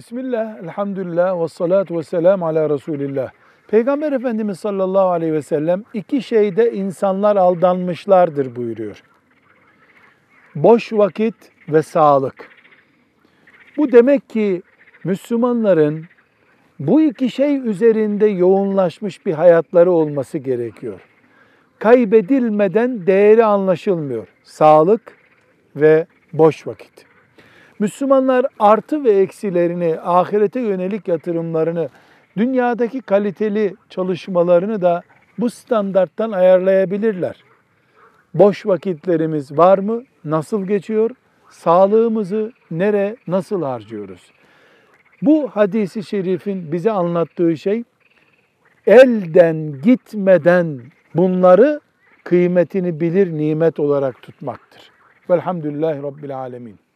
Bismillah, elhamdülillah ve salatu ve selam ala Resulillah. Peygamber Efendimiz sallallahu aleyhi ve sellem iki şeyde insanlar aldanmışlardır buyuruyor. Boş vakit ve sağlık. Bu demek ki Müslümanların bu iki şey üzerinde yoğunlaşmış bir hayatları olması gerekiyor. Kaybedilmeden değeri anlaşılmıyor. Sağlık ve boş vakit. Müslümanlar artı ve eksilerini, ahirete yönelik yatırımlarını, dünyadaki kaliteli çalışmalarını da bu standarttan ayarlayabilirler. Boş vakitlerimiz var mı? Nasıl geçiyor? Sağlığımızı nere, nasıl harcıyoruz? Bu hadisi şerifin bize anlattığı şey elden gitmeden bunları kıymetini bilir nimet olarak tutmaktır. Velhamdülillahi Rabbil Alemin.